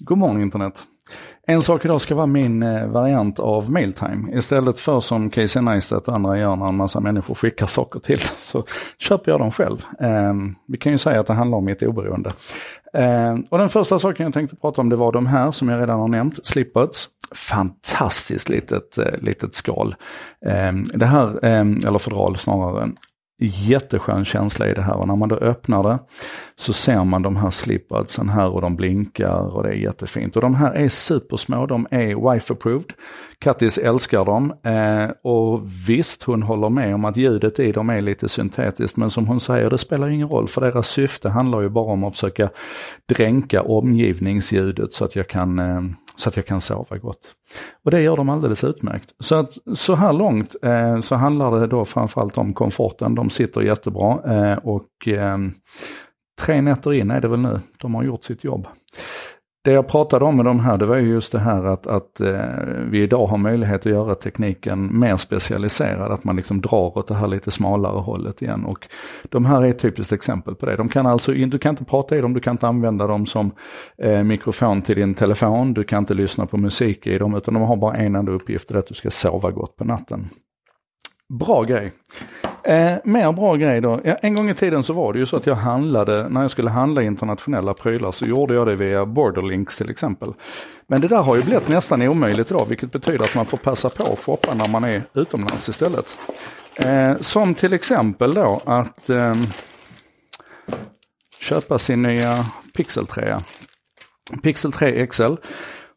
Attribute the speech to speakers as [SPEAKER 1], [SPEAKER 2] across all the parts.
[SPEAKER 1] God morgon internet. En sak idag ska vara min eh, variant av mailtime. Istället för som Casey Neistat och andra gör när en massa människor skickar saker till så köper jag dem själv. Eh, vi kan ju säga att det handlar om mitt oberoende. Eh, och den första saken jag tänkte prata om det var de här som jag redan har nämnt, Slipbuds. Fantastiskt litet, eh, litet skal. Ehm, det här, ehm, eller fodral snarare, jätteskön känsla i det här och när man då öppnar det så ser man de här slipbudsen här och de blinkar och det är jättefint. Och de här är supersmå, de är wife approved. Kattis älskar dem eh, och visst hon håller med om att ljudet i dem är lite syntetiskt men som hon säger det spelar ingen roll för deras syfte handlar ju bara om att försöka dränka omgivningsljudet så att jag kan eh, så att jag kan sova gott. Och det gör de alldeles utmärkt. Så att så här långt eh, så handlar det då framförallt om komforten. De sitter jättebra eh, och eh, tre nätter in är det väl nu. De har gjort sitt jobb. Det jag pratade om med de här, det var ju just det här att, att eh, vi idag har möjlighet att göra tekniken mer specialiserad, att man liksom drar åt det här lite smalare hållet igen. Och de här är ett typiskt exempel på det. De kan alltså, du kan inte prata i dem, du kan inte använda dem som eh, mikrofon till din telefon, du kan inte lyssna på musik i dem, utan de har bara en enda uppgift, det är att du ska sova gott på natten. Bra grej. Eh, mer bra grej då. Ja, en gång i tiden så var det ju så att jag handlade, när jag skulle handla internationella prylar så gjorde jag det via Borderlinks till exempel. Men det där har ju blivit nästan omöjligt idag, vilket betyder att man får passa på att shoppa när man är utomlands istället. Eh, som till exempel då att eh, köpa sin nya Pixel 3. Pixel 3 XL.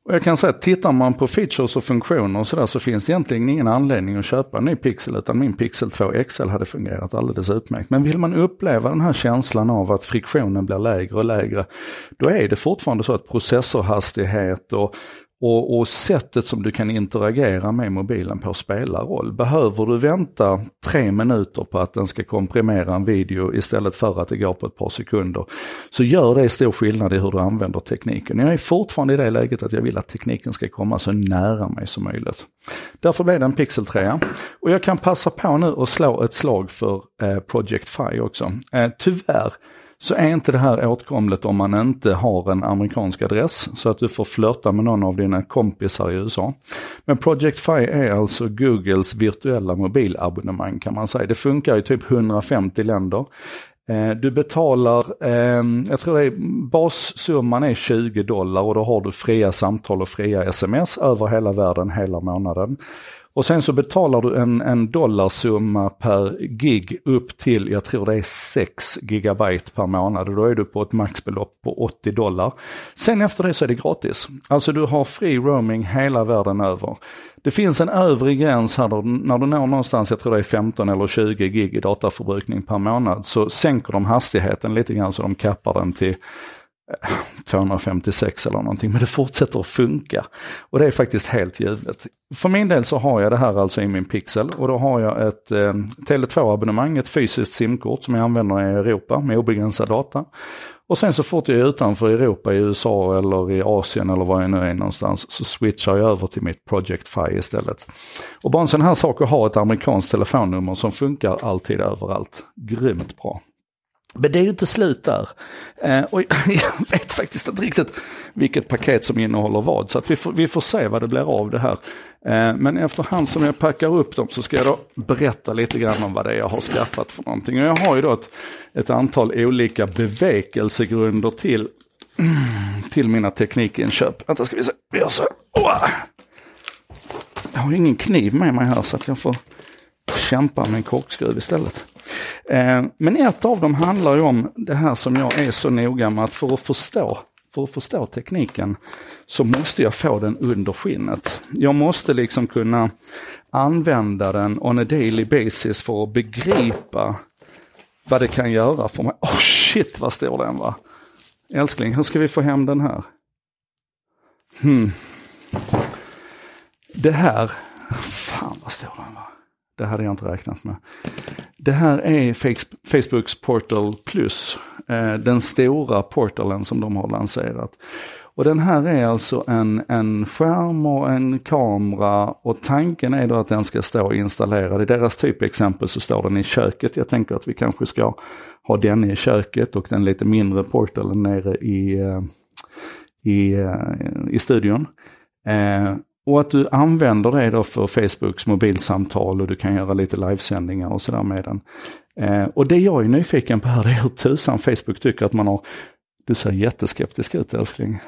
[SPEAKER 1] Och jag kan säga att tittar man på features och funktioner och sådär så finns det egentligen ingen anledning att köpa en ny Pixel utan min Pixel 2 XL hade fungerat alldeles utmärkt. Men vill man uppleva den här känslan av att friktionen blir lägre och lägre, då är det fortfarande så att processorhastighet och och, och, sättet som du kan interagera med mobilen på spelar roll. Behöver du vänta tre minuter på att den ska komprimera en video istället för att det går på ett par sekunder, så gör det stor skillnad i hur du använder tekniken. Jag är fortfarande i det läget att jag vill att tekniken ska komma så nära mig som möjligt. Därför blev det en Pixel 3. Och jag kan passa på nu och slå ett slag för eh, Project Fi också. Eh, tyvärr så är inte det här åtkomligt om man inte har en amerikansk adress så att du får flörta med någon av dina kompisar i USA. Men Project Fi är alltså Googles virtuella mobilabonnemang kan man säga. Det funkar i typ 150 länder. Eh, du betalar, ehm, jag tror det är, bassumman är 20 dollar och då har du fria samtal och fria sms över hela världen hela månaden. Och sen så betalar du en, en dollarsumma per gig upp till, jag tror det är 6 gigabyte per månad. Och då är du på ett maxbelopp på 80 dollar. Sen efter det så är det gratis. Alltså du har fri roaming hela världen över. Det finns en övre gräns här då, när du når någonstans, jag tror det är 15 eller 20 gig i dataförbrukning per månad, så sänker de hastigheten lite grann så de kappar den till Eh, 256 eller någonting, men det fortsätter att funka. Och det är faktiskt helt ljuvligt. För min del så har jag det här alltså i min Pixel och då har jag ett eh, Tele2-abonnemang, ett fysiskt simkort som jag använder i Europa med obegränsad data. Och sen så fort jag är utanför Europa, i USA eller i Asien eller var jag nu är någonstans, så switchar jag över till mitt Project Fi istället. Och bara en sån här sak att ha ett amerikanskt telefonnummer som funkar alltid överallt. Grymt bra. Men det är ju inte slut där. Eh, och jag vet faktiskt inte riktigt vilket paket som innehåller vad, så att vi, får, vi får se vad det blir av det här. Eh, men efterhand som jag packar upp dem så ska jag då berätta lite grann om vad det är jag har skaffat för någonting. Och jag har ju då ett, ett antal olika bevekelsegrunder till, till mina teknikinköp. Vänta ska vi se, vi gör så. Oh! Jag har ingen kniv med mig här så att jag får kämpa med en korkskruv istället. Eh, men ett av dem handlar ju om det här som jag är så noga med att för att förstå för att förstå tekniken så måste jag få den under skinnet. Jag måste liksom kunna använda den on a daily basis för att begripa vad det kan göra för mig. Oh shit vad stor den var! Älskling, hur ska vi få hem den här? Hmm. Det här, fan vad stor den var. Det hade jag inte räknat med. Det här är Facebooks Portal Plus, eh, den stora portalen som de har lanserat. Och den här är alltså en, en skärm och en kamera och tanken är då att den ska stå installerad. I deras typexempel så står den i köket. Jag tänker att vi kanske ska ha den i köket och den lite mindre portalen nere i, eh, i, eh, i studion. Och att du använder det då för Facebooks mobilsamtal och du kan göra lite livesändningar och sådär med den. Eh, och det jag är nyfiken på här är hur tusan Facebook tycker att man har... Du ser jätteskeptisk ut älskling.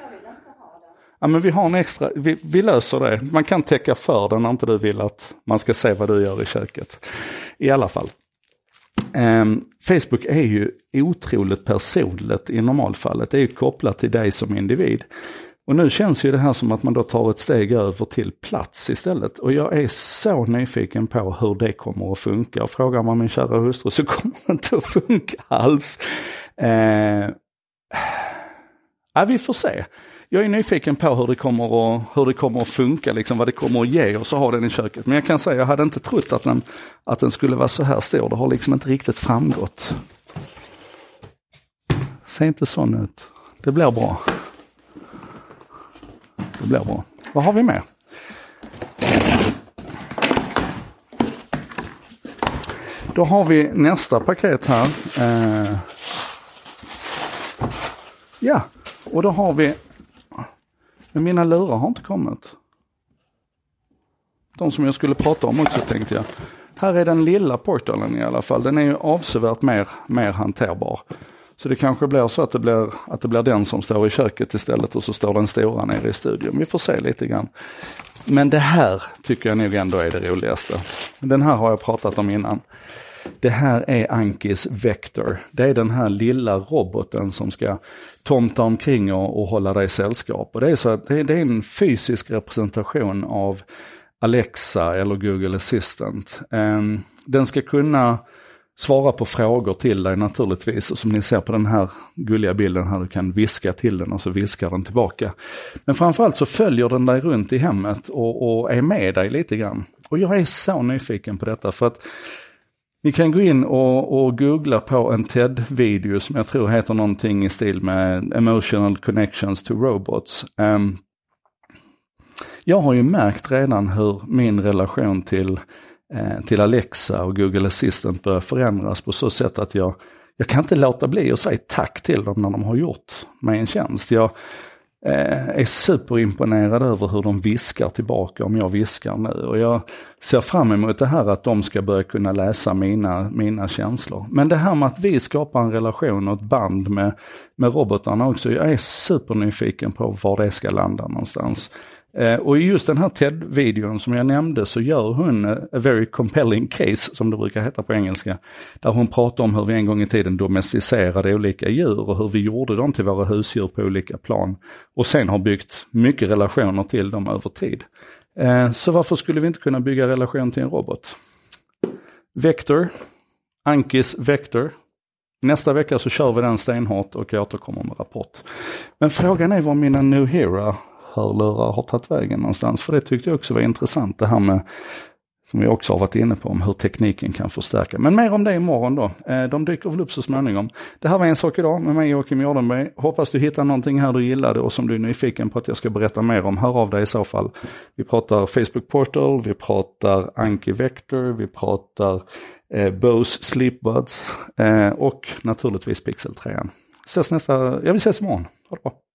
[SPEAKER 1] Ja men vi har en extra, vi, vi, löser det. Man kan täcka för den när inte du vill att man ska se vad du gör i köket. I alla fall. Um, Facebook är ju otroligt personligt i normalfallet. Det är ju kopplat till dig som individ. Och nu känns ju det här som att man då tar ett steg över till plats istället. Och jag är så nyfiken på hur det kommer att funka. Och frågar man min kära hustru så kommer det inte att funka alls. Eh, ja, vi får se jag är nyfiken på hur det kommer att, hur det kommer att funka, liksom, vad det kommer att ge oss att ha den i köket. Men jag kan säga, jag hade inte trott att den, att den skulle vara så här stor. Det har liksom inte riktigt framgått. Se inte sån ut. Det blir bra. Blir bra. Vad har vi mer? Då har vi nästa paket här. Eh, ja, och då har vi men mina lurar har inte kommit. De som jag skulle prata om också tänkte jag. Här är den lilla portalen i alla fall. Den är ju avsevärt mer, mer hanterbar. Så det kanske blir så att det blir, att det blir den som står i köket istället och så står den stora nere i studion. Vi får se lite grann. Men det här tycker jag nog ändå är det roligaste. Den här har jag pratat om innan. Det här är Ankis Vector. Det är den här lilla roboten som ska tomta omkring och, och hålla dig sällskap. Och det är, så att det, det är en fysisk representation av Alexa eller Google Assistant. Um, den ska kunna svara på frågor till dig naturligtvis. Och som ni ser på den här gulliga bilden här, du kan viska till den och så viskar den tillbaka. Men framförallt så följer den dig runt i hemmet och, och är med dig lite grann. Och jag är så nyfiken på detta för att ni kan gå in och, och googla på en TED-video som jag tror heter någonting i stil med Emotional Connections to Robots. Um, jag har ju märkt redan hur min relation till, Eh, till Alexa och Google Assistant börjar förändras på så sätt att jag, jag kan inte låta bli att säga tack till dem när de har gjort mig en tjänst. Jag, eh, är superimponerad över hur de viskar tillbaka om jag viskar nu. Och jag ser fram emot det här att de ska börja kunna läsa mina, mina känslor. Men det här med att vi skapar en relation och ett band med, med robotarna också. Jag är supernyfiken på var det ska landa någonstans. Eh, och i just den här TED-videon som jag nämnde så gör hon eh, a very compelling case, som det brukar heta på engelska. Där hon pratar om hur vi en gång i tiden domesticerade olika djur och hur vi gjorde dem till våra husdjur på olika plan. Och sen har byggt mycket relationer till dem över tid. Eh, så varför skulle vi inte kunna bygga relation till en robot? Vector, Ankis Vector. Nästa vecka så kör vi den stenhårt och jag återkommer med rapport. Men frågan är vad mina New Hera hörlurar har tagit vägen någonstans. För det tyckte jag också var intressant det här med, som vi också har varit inne på, om hur tekniken kan förstärka. Men mer om det imorgon då. Eh, de dyker väl upp så småningom. Det här var en sak idag med mig Joakim Jardenberg. Hoppas du hittar någonting här du gillade och som du är nyfiken på att jag ska berätta mer om. Hör av dig i så fall. Vi pratar Facebook Portal, vi pratar Anki Vector, vi pratar eh, Bose Sleepbuds eh, och naturligtvis Pixel 3. Ses nästa, ja vi ses imorgon. Ha det bra.